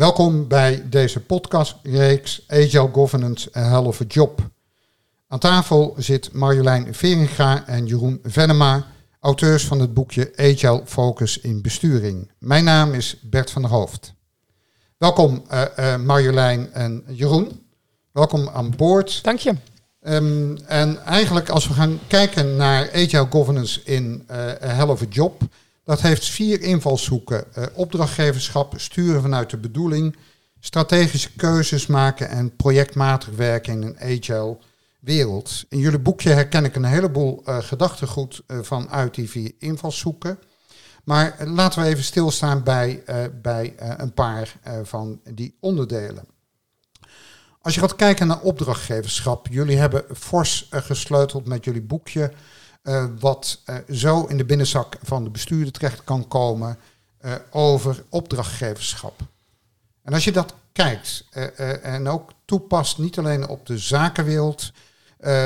Welkom bij deze podcastreeks Agile Governance of a Job. Aan tafel zit Marjolein Veringa en Jeroen Venema, auteurs van het boekje Agile Focus in Besturing. Mijn naam is Bert van der Hoofd. Welkom uh, uh, Marjolein en Jeroen. Welkom aan boord. Dank je. Um, en eigenlijk als we gaan kijken naar Agile Governance in uh, a Hell of a Job, dat heeft vier invalshoeken. Uh, opdrachtgeverschap, sturen vanuit de bedoeling, strategische keuzes maken en projectmatig werken in een agile wereld. In jullie boekje herken ik een heleboel uh, gedachtegoed uh, vanuit die vier invalshoeken. Maar laten we even stilstaan bij, bij een paar van die onderdelen. Als je gaat kijken naar opdrachtgeverschap, jullie hebben fors gesleuteld met jullie boekje uh, wat uh, zo in de binnenzak van de bestuurder terecht kan komen uh, over opdrachtgeverschap. En als je dat kijkt en ook toepast, niet alleen op de zakenwereld,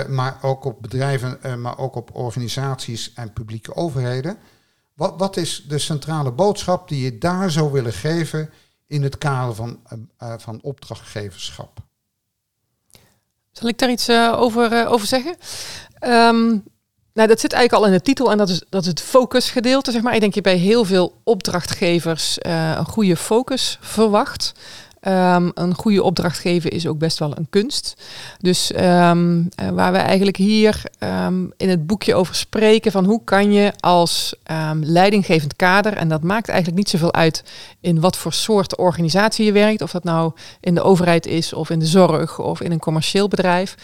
maar ook op bedrijven, maar ook op organisaties en publieke overheden. Wat, wat, is de centrale boodschap die je daar zou willen geven in het kader van, van opdrachtgeverschap? Zal ik daar iets over, over zeggen? Um, nou, dat zit eigenlijk al in de titel en dat is, dat is het focusgedeelte. Zeg maar. Ik denk je bij heel veel opdrachtgevers uh, een goede focus verwacht. Um, een goede opdrachtgever is ook best wel een kunst. Dus um, uh, waar we eigenlijk hier um, in het boekje over spreken van hoe kan je als leidinggevend kader, en dat maakt eigenlijk niet zoveel uit in wat voor soort organisatie je werkt, of dat nou in de overheid is of in de zorg of in een commercieel bedrijf,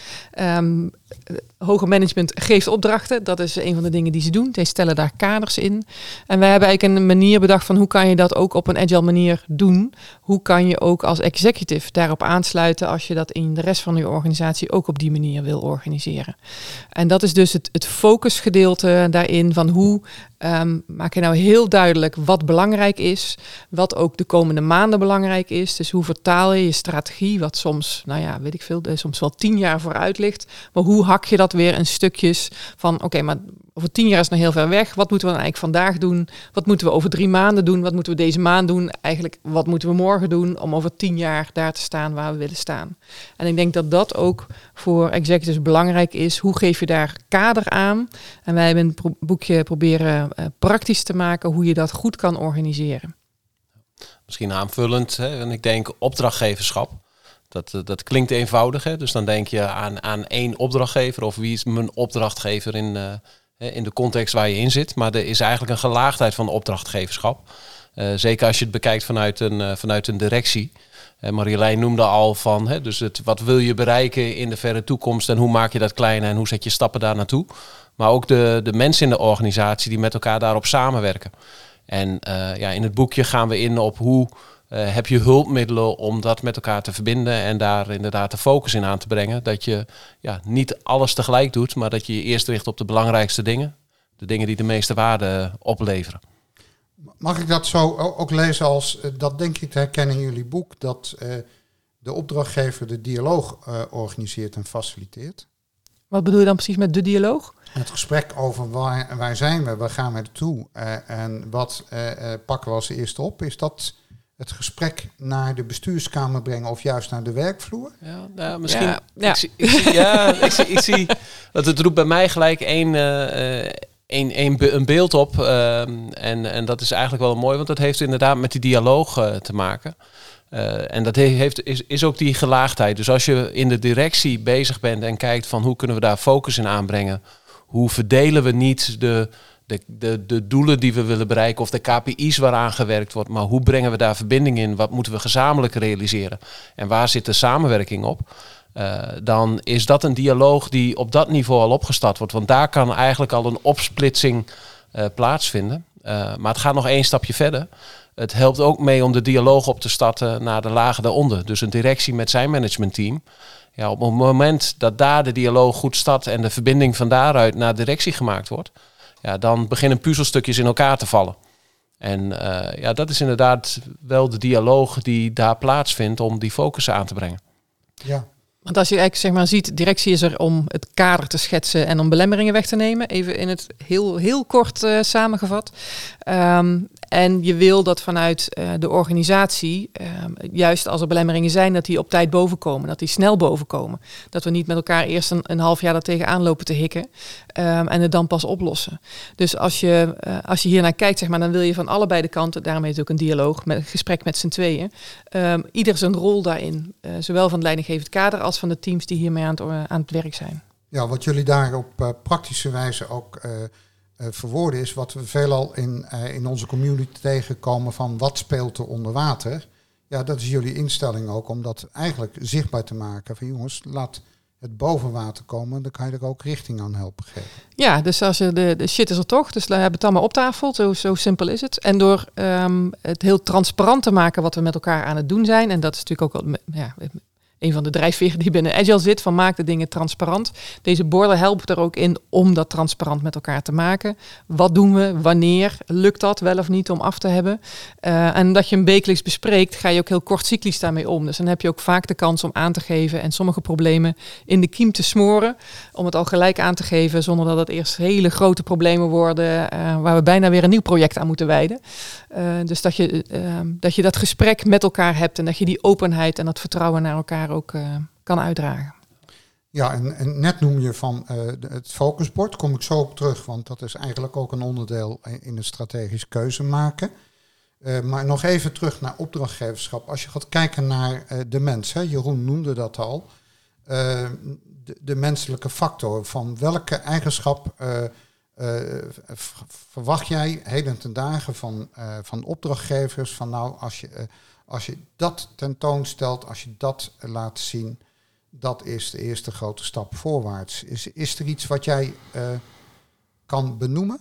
hoger management geeft opdrachten. Dat is een van de dingen die ze doen. Zij stellen daar kaders in. En wij hebben eigenlijk een manier bedacht van hoe kan je dat ook op een agile manier doen. Hoe kan je ook als executive daarop aansluiten als je dat in de rest van je organisatie ook op die manier wil organiseren. En dat is dus het, het focusgedeelte daarin van hoe um, maak je nou heel duidelijk wat belangrijk is, wat ook de komende maanden belangrijk is. Dus hoe vertaal je je strategie, wat soms, nou ja, weet ik veel, soms wel tien jaar vooruit ligt. Maar hoe hak je dat weer in stukjes van, oké, maar over tien jaar is nog heel ver weg. Wat moeten we dan eigenlijk vandaag doen? Wat moeten we over drie maanden doen? Wat moeten we deze maand doen? Eigenlijk, wat moeten we morgen doen om over tien jaar daar te staan waar we willen staan? En ik denk dat dat ook voor executives belangrijk is. Hoe geef je daar kader aan? En wij hebben een boekje proberen uh, praktisch te maken hoe je dat goed kan organiseren. Misschien aanvullend, hè? en ik denk opdrachtgeverschap. Dat, eh, dat klinkt eenvoudig, hè? dus dan denk je aan, aan één opdrachtgever of wie is mijn opdrachtgever in, uh, in de context waar je in zit. Maar er is eigenlijk een gelaagdheid van opdrachtgeverschap. Uh, zeker als je het bekijkt vanuit een, vanuit een directie. Uh, Marjolein noemde al van, hè, dus het, wat wil je bereiken in de verre toekomst en hoe maak je dat kleiner en hoe zet je stappen daar naartoe. Maar ook de, de mensen in de organisatie die met elkaar daarop samenwerken. En ja, in het boekje gaan we in op hoe uh, heb je hulpmiddelen om dat met elkaar te verbinden en daar inderdaad de focus in aan te brengen. Dat je ja, niet alles tegelijk doet, maar dat je je eerst richt op de belangrijkste dingen. De dingen die de meeste waarde opleveren. Mag ik dat zo ook lezen als, eh, dat denk ik te herkennen in jullie boek, dat uh, de opdrachtgever de dialoog uh, organiseert en faciliteert? Wat bedoel je dan precies met de dialoog? Het gesprek over waar, waar zijn we, waar gaan we naartoe en wat pakken we als eerste op, is dat het gesprek naar de bestuurskamer brengen of juist naar de werkvloer? Ja, nou, misschien. Ja, ja. Ik, zie, ik, zie, ja ik, zie, ik zie dat het roept bij mij gelijk één. Uh, een, een, een beeld op. Uh, en, en dat is eigenlijk wel mooi, want dat heeft inderdaad met die dialoog uh, te maken. Uh, en dat heeft, is, is ook die gelaagdheid. Dus als je in de directie bezig bent en kijkt van hoe kunnen we daar focus in aanbrengen, hoe verdelen we niet de, de, de, de doelen die we willen bereiken of de KPI's waaraan gewerkt wordt, maar hoe brengen we daar verbinding in? Wat moeten we gezamenlijk realiseren? En waar zit de samenwerking op? Uh, dan is dat een dialoog die op dat niveau al opgestart wordt. Want daar kan eigenlijk al een opsplitsing uh, plaatsvinden. Uh, maar het gaat nog één stapje verder. Het helpt ook mee om de dialoog op te starten naar de lagen daaronder. Dus een directie met zijn managementteam. Ja, op het moment dat daar de dialoog goed start en de verbinding van daaruit naar directie gemaakt wordt, ja, dan beginnen puzzelstukjes in elkaar te vallen. En uh, ja, dat is inderdaad wel de dialoog die daar plaatsvindt om die focus aan te brengen. Ja. Want als je eigenlijk zeg maar ziet, directie is er om het kader te schetsen en om belemmeringen weg te nemen. Even in het heel, heel kort uh, samengevat. Um, en je wil dat vanuit de organisatie, juist als er belemmeringen zijn, dat die op tijd bovenkomen, dat die snel bovenkomen. Dat we niet met elkaar eerst een, half jaar er tegenaan lopen te hikken en het dan pas oplossen. Dus als je, als je hier naar kijkt, zeg maar, dan wil je van allebei de kanten, daarom heet het ook een dialoog, met een gesprek met z'n tweeën, ieder zijn rol daarin. zowel van het leidinggevend kader als van de teams die hiermee aan het, aan het werk zijn. Ja, wat jullie daar op praktische wijze ook verwoorden is wat we veelal in, in onze community tegenkomen van wat speelt er onder water. Ja, dat is jullie instelling ook om dat eigenlijk zichtbaar te maken. Van jongens, laat het boven water komen, dan kan je er ook richting aan helpen geven. Ja, dus als je de, de shit is er toch, dus we hebben het allemaal op tafel, zo, zo simpel is het. En door um, het heel transparant te maken wat we met elkaar aan het doen zijn, en dat is natuurlijk ook wel, ja, een van de drijfveren die binnen Agile zit, van maak de dingen transparant. Deze borden helpen er ook in om dat transparant met elkaar te maken. Wat doen we, wanneer, lukt dat wel of niet om af te hebben? Uh, en dat je een wekelijks bespreekt, ga je ook heel kort cyclisch daarmee om. Dus dan heb je ook vaak de kans om aan te geven en sommige problemen in de kiem te smoren. Om het al gelijk aan te geven, zonder dat het eerst hele grote problemen worden, uh, waar we bijna weer een nieuw project aan moeten wijden. Uh, dus dat je, dat je dat gesprek met elkaar hebt en dat je die openheid en dat vertrouwen naar elkaar ook uh, kan uitdragen. Ja, en, en, net noem je van uh, het focusbord, kom ik zo op terug, want dat is eigenlijk ook een onderdeel in het strategisch keuze maken. Uh, maar nog even terug naar opdrachtgeverschap. Als je gaat kijken naar de mens, hè, Jeroen noemde dat al, de, de, menselijke factor, van welke eigenschap verwacht jij heden ten dagen van, van opdrachtgevers, van nou, als je als je dat tentoonstelt, als je dat laat zien, dat is de eerste grote stap voorwaarts. Is, is er iets wat jij uh, kan benoemen?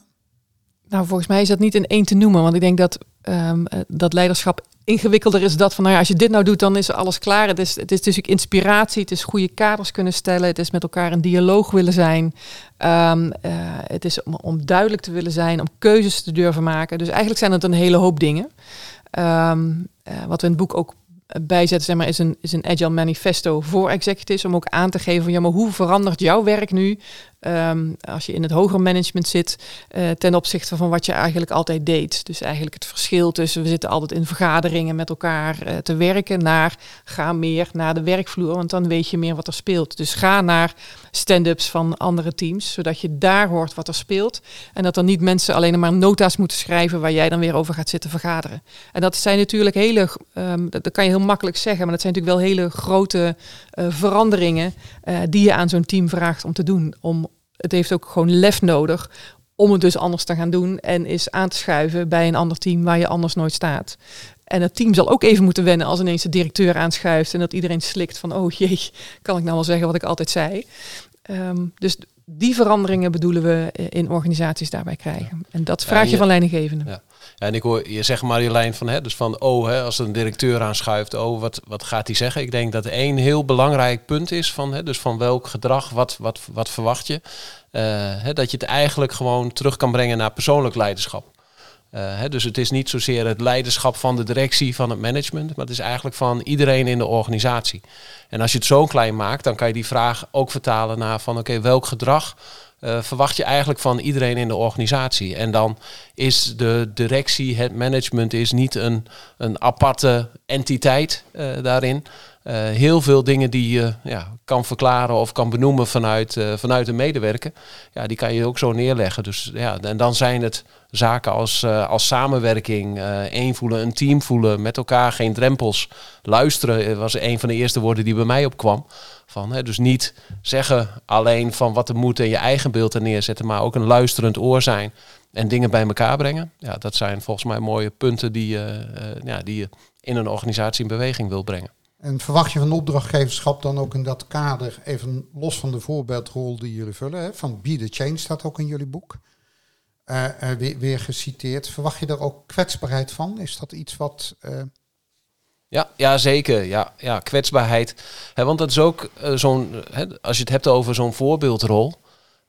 Nou, volgens mij is dat niet in één te noemen, want ik denk dat um, dat leiderschap ingewikkelder is dat van, nou ja, als je dit nou doet, dan is alles klaar. Het is, het is dus inspiratie, het is goede kaders kunnen stellen, het is met elkaar een dialoog willen zijn. Um, uh, het is om, duidelijk te willen zijn, om keuzes te durven maken. Dus eigenlijk zijn het een hele hoop dingen. Um, uh, wat we in het boek ook bijzetten, zeg maar, is een, is een agile manifesto voor executives. Om ook aan te geven van ja, maar hoe verandert jouw werk nu Um, als je in het hoger management zit, uh, ten opzichte van wat je eigenlijk altijd deed. Dus eigenlijk het verschil tussen we zitten altijd in vergaderingen met elkaar uh, te werken, naar ga meer naar de werkvloer, want dan weet je meer wat er speelt. Dus ga naar stand-ups van andere teams, zodat je daar hoort wat er speelt. En dat dan niet mensen alleen maar nota's moeten schrijven waar jij dan weer over gaat zitten vergaderen. En dat zijn natuurlijk hele, um, dat, kan je heel makkelijk zeggen, maar dat zijn natuurlijk wel hele grote uh, veranderingen die je aan zo'n team vraagt om te doen. Om het heeft ook gewoon lef nodig om het dus anders te gaan doen en is aan te schuiven bij een ander team waar je anders nooit staat. En het team zal ook even moeten wennen als ineens de directeur aanschuift en dat iedereen slikt van, oh jee, kan ik nou wel zeggen wat ik altijd zei. Um, dus die veranderingen bedoelen we in organisaties daarbij krijgen. En dat vraag je, je van leidinggevenden. Ja. En ik hoor je zeg Marjolein van, hè, dus van, oh, hè, als een directeur aanschuift, oh, wat, wat gaat hij zeggen? Ik denk dat één heel belangrijk punt is van, hè, dus van welk gedrag, wat, wat, wat verwacht je? Uh, hè, dat je het eigenlijk gewoon terug kan brengen naar persoonlijk leiderschap. Uh, hè, dus het is niet zozeer het leiderschap van de directie, van het management, maar het is eigenlijk van iedereen in de organisatie. En als je het zo klein maakt, dan kan je die vraag ook vertalen naar van oké, welk gedrag uh, verwacht je eigenlijk van iedereen in de organisatie. En dan is de directie, het management, is niet een, een aparte entiteit uh, daarin. Uh, heel veel dingen die je ja, kan verklaren of kan benoemen vanuit, vanuit een medewerker, ja, die kan je ook zo neerleggen. Dus, ja, en dan zijn het zaken als, als samenwerking, één voelen, een team voelen, met elkaar geen drempels. Luisteren was een van de eerste woorden die bij mij opkwam. Hè, dus niet zeggen alleen van wat er moet en je eigen beeld er neerzetten, maar ook een luisterend oor zijn en dingen bij elkaar brengen. Ja, dat zijn volgens mij mooie punten die, uh, ja, die je in een organisatie in beweging wil brengen. En verwacht je van opdrachtgeverschap dan ook in dat kader, even los van de voorbeeldrol die jullie vullen, hè, van Be the Change staat ook in jullie boek, uh, weer, weer, geciteerd. Verwacht je daar ook kwetsbaarheid van? Is dat iets wat ja, ja, zeker. Ja, ja kwetsbaarheid. want dat is ook uh, zo'n, als je het hebt over zo'n voorbeeldrol.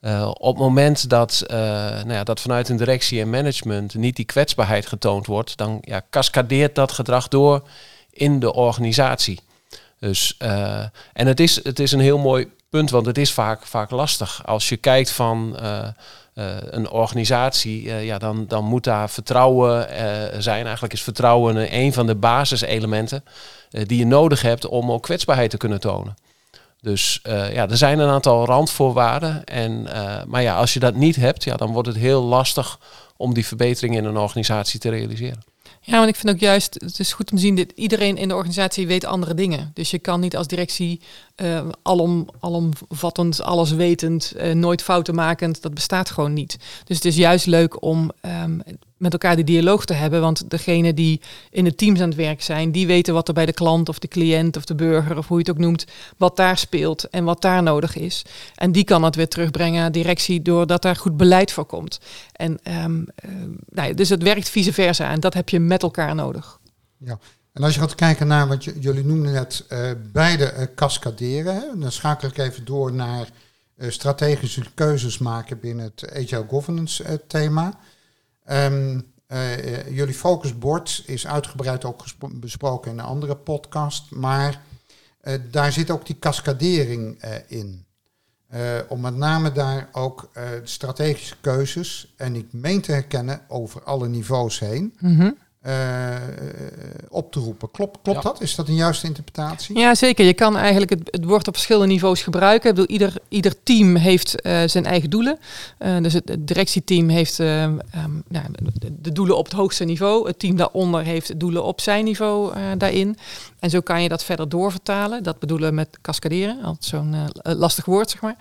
Uh, op het moment dat, uh, nou ja, dat vanuit een directie en management niet die kwetsbaarheid getoond wordt, dan ja, cascadeert dat gedrag door in de organisatie. Dus, en het is, het is een heel mooi punt, want het is vaak, vaak lastig. Als je kijkt van een organisatie, ja, dan, dan moet daar vertrouwen zijn. Eigenlijk is vertrouwen een van de basiselementen die je nodig hebt om ook kwetsbaarheid te kunnen tonen. Dus ja, er zijn een aantal randvoorwaarden. En, maar ja, als je dat niet hebt, ja, dan wordt het heel lastig om die verbetering in een organisatie te realiseren. Ja, want ik vind ook juist, het is goed om te zien dat iedereen in de organisatie weet andere dingen. Dus je kan niet als directie uh, alom, alomvattend, alleswetend, uh, nooit fouten makend, dat bestaat gewoon niet. Dus het is juist leuk om um, met elkaar die dialoog te hebben. Want degene die in de teams aan het werk zijn, die weten wat er bij de klant of de cliënt of de burger of hoe je het ook noemt, wat daar speelt en wat daar nodig is. En die kan het weer terugbrengen aan directie doordat daar goed beleid voor komt. En um, nou, dus het werkt vice versa en dat heb je met elkaar nodig. Ja. En als je gaat kijken naar wat jullie noemden net, uh, beide uh, cascaderen, hè? dan schakel ik even door naar uh, strategische keuzes maken binnen het agile governance thema. Um, jullie focusbord is uitgebreid ook besproken in een andere podcast, maar daar zit ook die cascadering in. om met name daar ook strategische keuzes, en ik meen te herkennen over alle niveaus heen, mm. Uh, op te roepen. Klopt, klopt dat? Is dat een juiste interpretatie? Ja, zeker. Je kan eigenlijk het, het woord op verschillende niveaus gebruiken. Ik bedoel, ieder, ieder team heeft uh, zijn eigen doelen. Uh, dus het, het, directieteam heeft um, de, de, doelen op het hoogste niveau. Het team daaronder heeft doelen op zijn niveau daarin. En zo kan je dat verder doorvertalen. Dat bedoelen we met cascaderen. Altijd zo'n lastig woord, zeg maar.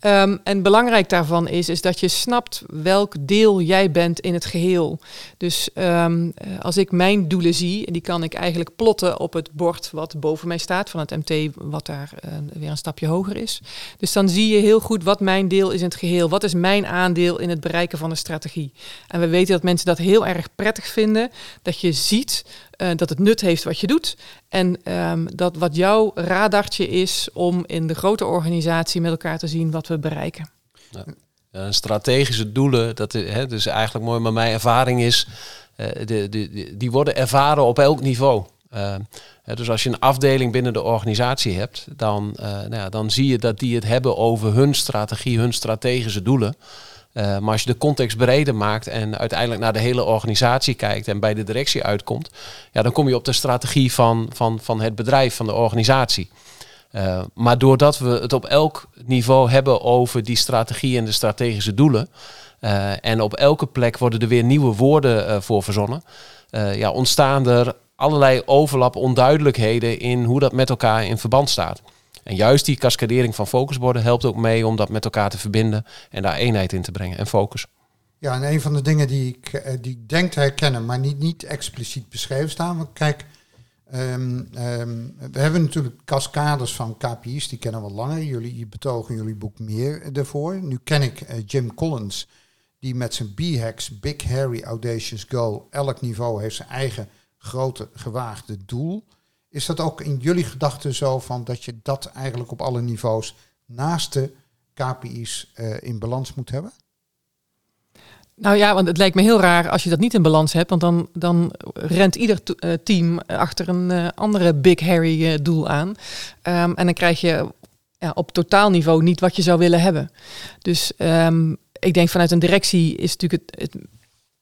Um, en belangrijk daarvan is, is dat je snapt welk deel jij bent in het geheel. Dus um, als ik mijn doelen zie, die kan ik eigenlijk plotten op het bord wat boven mij staat, van het MT, wat daar uh, weer een stapje hoger is. Dus dan zie je heel goed wat mijn deel is in het geheel. Wat is mijn aandeel in het bereiken van de strategie? En we weten dat mensen dat heel erg prettig vinden, dat je ziet uh, dat het nut heeft wat je doet. En um, dat wat jouw radartje is om in de grote organisatie met elkaar te zien wat we bereiken. Ja. Uh, strategische doelen, dat is, hè, dus eigenlijk mooi, maar mijn ervaring is, uh, de, die worden ervaren op elk niveau. dus als je een afdeling binnen de organisatie hebt, dan, nou ja, dan zie je dat die het hebben over hun strategie, hun strategische doelen. Uh, maar als je de context breder maakt en uiteindelijk naar de hele organisatie kijkt en bij de directie uitkomt, ja, dan kom je op de strategie van, van, van het bedrijf, van de organisatie. Uh, maar doordat we het op elk niveau hebben over die strategie en de strategische doelen, uh, en op elke plek worden er weer nieuwe woorden voor verzonnen, ja, ontstaan er allerlei overlap, onduidelijkheden in hoe dat met elkaar in verband staat. En juist die cascadering van focusborden helpt ook mee om dat met elkaar te verbinden en daar eenheid in te brengen en focus. Ja, en een van de dingen die ik, eh, die ik denk te herkennen, maar niet, niet expliciet beschreven staan. Want kijk, um, um, we hebben natuurlijk cascades van KPI's, die kennen we langer. Jullie betogen jullie boek meer ervoor. Nu ken ik uh, Jim Collins, die met zijn B-hacks, Big Harry Audacious Go, elk niveau heeft zijn eigen grote gewaagde doel. Is dat ook in jullie gedachten zo van dat je dat eigenlijk op alle niveaus naast de KPI's eh, in balans moet hebben? Nou ja, want het lijkt me heel raar als je dat niet in balans hebt, want dan, dan rent ieder uh, team achter een uh, andere Big Harry doel aan. Um, en dan krijg je ja, op totaalniveau niet wat je zou willen hebben. Dus um, ik denk vanuit een directie is natuurlijk het, het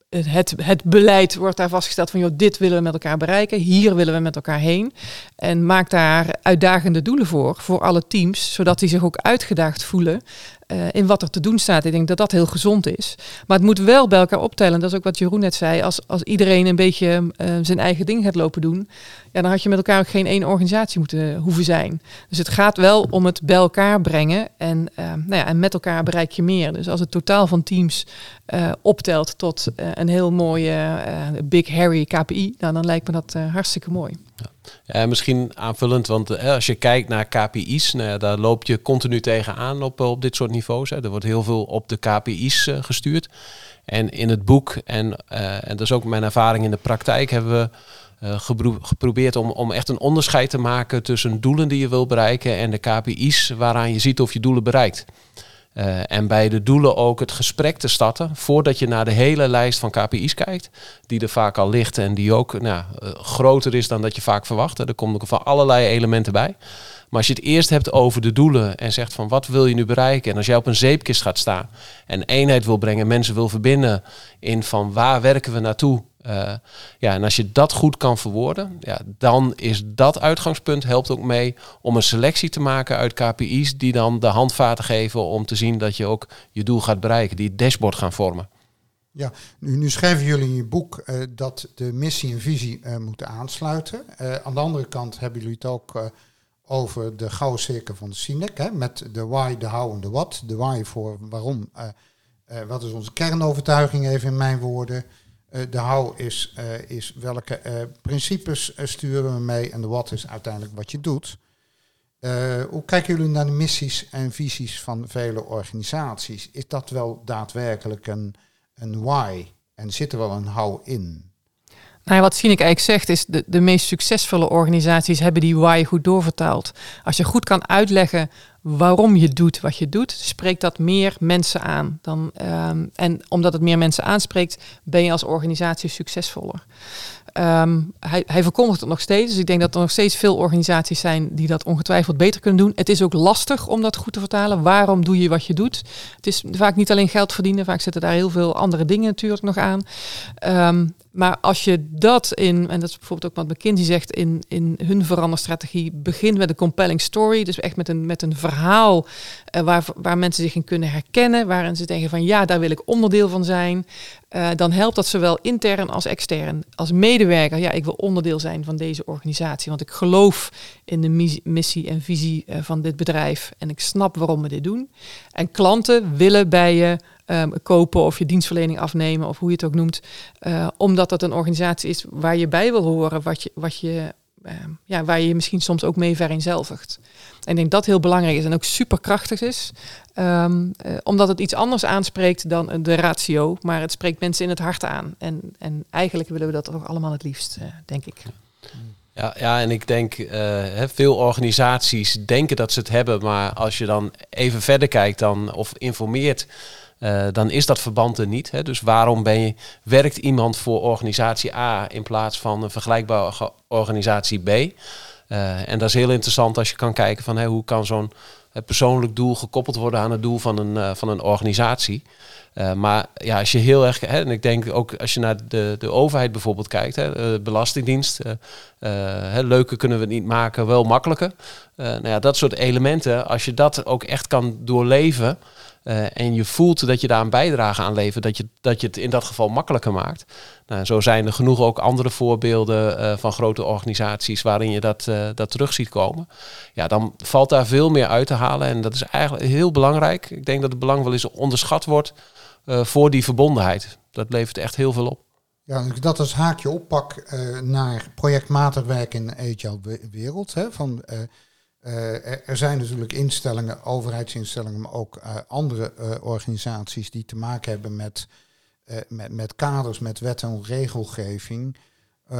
het, het beleid wordt daar vastgesteld van, joh, dit willen we met elkaar bereiken, hier willen we met elkaar heen. En maak daar uitdagende doelen voor, voor alle teams, zodat die zich ook uitgedaagd voelen uh, in wat er te doen staat. Ik denk dat dat heel gezond is. Maar het moet wel bij elkaar optellen. Dat is ook wat Jeroen net zei. Als, als iedereen een beetje uh, zijn eigen ding gaat lopen doen, ja, dan had je met elkaar ook geen één organisatie moeten hoeven zijn. Dus het gaat wel om het bij elkaar brengen. En, nou ja, en met elkaar bereik je meer. Dus als het totaal van teams optelt tot een heel mooie Big Harry KPI, nou, dan lijkt me dat hartstikke mooi. Ja. Misschien aanvullend, want hè, als je kijkt naar KPI's, nou ja, daar loop je continu tegenaan op, op dit soort niveaus. Hè. Er wordt heel veel op de KPI's uh, gestuurd. En in het boek, en, en dat is ook mijn ervaring in de praktijk, hebben we geprobeerd om, om echt een onderscheid te maken tussen doelen die je wil bereiken en de KPI's waaraan je ziet of je doelen bereikt. Uh, en bij de doelen ook het gesprek te starten voordat je naar de hele lijst van KPI's kijkt, die er vaak al ligt en die ook nou, uh, groter is dan dat je vaak verwacht. Er komen ook van allerlei elementen bij. Maar als je het eerst hebt over de doelen en zegt van wat wil je nu bereiken? En als jij op een zeepkist gaat staan en eenheid wil brengen, mensen wil verbinden in van waar werken we naartoe? Uh, ja, en als je dat goed kan verwoorden, ja, dan is dat uitgangspunt helpt ook mee om een selectie te maken uit KPI's die dan de handvaten geven om te zien dat je ook je doel gaat bereiken, die het dashboard gaan vormen. Ja, nu, nu schrijven jullie in je boek uh, dat de missie en visie uh, moeten aansluiten. Aan de andere kant hebben jullie het ook over de gouden cirkel van de Sinek, hè, met de why, de how en de what. De why voor waarom, wat is onze kernovertuiging even in mijn woorden. De how is, is welke principes sturen we mee en de what is uiteindelijk wat je doet. hoe kijken jullie naar de missies en visies van vele organisaties? Is dat wel daadwerkelijk een een why en zit er wel een how in? Nou wat Sinek eigenlijk zegt is, de, de meest succesvolle organisaties hebben die why goed doorvertaald. Als je goed kan uitleggen waarom je doet wat je doet, spreekt dat meer mensen aan. Dan, um, en omdat het meer mensen aanspreekt, ben je als organisatie succesvoller. Um, hij, hij verkondigt het nog steeds. Dus ik denk dat er nog steeds veel organisaties zijn die dat ongetwijfeld beter kunnen doen. Het is ook lastig om dat goed te vertalen. Waarom doe je wat je doet? Het is vaak niet alleen geld verdienen. Vaak zitten daar heel veel andere dingen natuurlijk nog aan. Um, maar als je dat in, en dat is bijvoorbeeld ook wat McKinsey zegt, in, in hun veranderstrategie begint met een compelling story. Dus echt met een, met een verhaal uh, waar, waar mensen zich in kunnen herkennen. Waarin ze denken van ja, daar wil ik onderdeel van zijn. Uh, dan helpt dat zowel intern als extern. Als medewerker, ja, ik wil onderdeel zijn van deze organisatie. Want ik geloof in de missie en visie uh, van dit bedrijf. En ik snap waarom we dit doen. En klanten willen bij je um, kopen of je dienstverlening afnemen of hoe je het ook noemt. Uh, omdat dat een organisatie is waar je bij wil horen, wat je, wat je, uh, ja, waar je misschien soms ook mee vereenzelvigt. En ik denk dat heel belangrijk is en ook superkrachtig is. Um, uh, omdat het iets anders aanspreekt dan de ratio, maar het spreekt mensen in het hart aan. En, en eigenlijk willen we dat ook allemaal het liefst, eh, denk ik. Ja, ja, en ik denk, veel organisaties denken dat ze het hebben, maar als je dan even verder kijkt dan, of informeert uh, dan is dat verband er niet. Hè. Dus waarom ben je, werkt iemand voor organisatie A in plaats van een vergelijkbare organisatie B? Uh, en dat is heel interessant als je kan kijken van hoe kan zo'n persoonlijk doel gekoppeld worden aan het doel van een, van een organisatie. Maar ja, als je heel erg, hè, en ik denk ook als je naar de, de overheid bijvoorbeeld kijkt, hè, de Belastingdienst, hè, leuker kunnen we het niet maken, wel makkelijker. nou ja, dat soort elementen, als je dat ook echt kan doorleven, uh, en je voelt dat je daar een bijdrage aan levert, dat je, dat je het in dat geval makkelijker maakt. Nou, zo zijn er genoeg ook andere voorbeelden uh, van grote organisaties waarin je dat, uh, dat terug ziet komen. Ja, dan valt daar veel meer uit te halen en dat is eigenlijk heel belangrijk. Ik denk dat het belang wel eens onderschat wordt voor die verbondenheid. Dat levert echt heel veel op. Ja, dat als haakje oppak naar projectmatig werken in de agile wereld. Hè, van, uh, er zijn natuurlijk instellingen, overheidsinstellingen, maar ook uh, andere uh, organisaties die te maken hebben met, met, met kaders, met wet en regelgeving.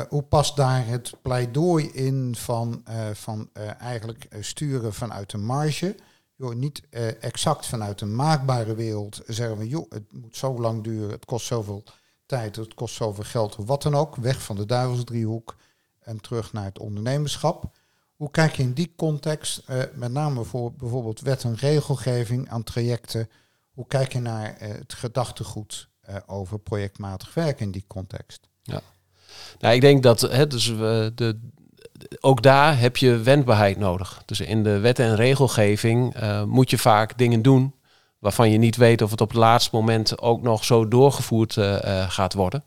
hoe past daar het pleidooi in van, van eigenlijk sturen vanuit een marge? Niet exact vanuit een maakbare wereld zeggen we, joh, het moet zo lang duren, het kost zoveel tijd, het kost zoveel geld, wat dan ook. Weg van de duivelsdriehoek en terug naar het ondernemerschap. Hoe kijk je in die context, uh, met name voor bijvoorbeeld wet en regelgeving aan trajecten, hoe kijk je naar uh, het gedachtegoed uh, over projectmatig werk in die context? Ja, nou, ik denk dat hè, dus, de, ook daar heb je wendbaarheid nodig. Dus in de wet en regelgeving moet je vaak dingen doen waarvan je niet weet of het op het laatste moment ook nog zo doorgevoerd gaat worden.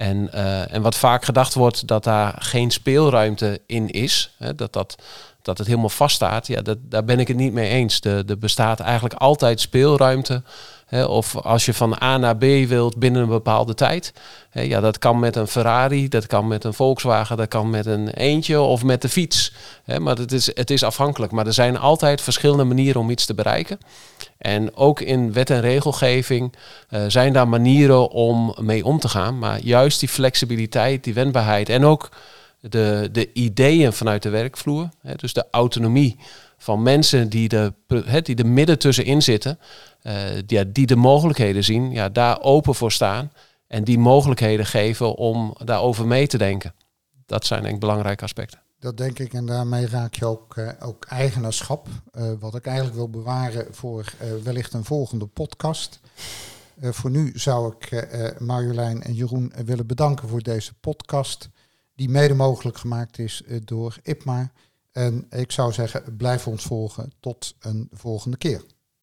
En, uh, en wat vaak gedacht wordt dat daar geen speelruimte in is, hè, dat, dat, dat het helemaal vaststaat, ja, dat, daar ben ik het niet mee eens. Er bestaat eigenlijk altijd speelruimte. Of als je van A naar B wilt binnen een bepaalde tijd. Ja, dat kan met een Ferrari, dat kan met een Volkswagen, dat kan met een eentje of met de fiets. Maar het is, het is afhankelijk. Maar er zijn altijd verschillende manieren om iets te bereiken. En ook in wet en regelgeving uh, zijn daar manieren om mee om te gaan. Maar juist die flexibiliteit, die wendbaarheid en ook de, de ideeën vanuit de werkvloer, dus de autonomie van mensen die, de, die er midden tussenin zitten, uh, die, die de mogelijkheden zien, ja, daar open voor staan en die mogelijkheden geven om daarover mee te denken. Dat zijn denk ik belangrijke aspecten. dat denk ik. En daarmee raak je ook, uh, ook eigenaarschap. Uh, wat ik eigenlijk wil bewaren voor wellicht een volgende podcast. voor nu zou ik Marjolein en Jeroen willen bedanken voor deze podcast. Die mede mogelijk gemaakt is door IPMA. En ik zou zeggen, blijf ons volgen. Tot een volgende keer.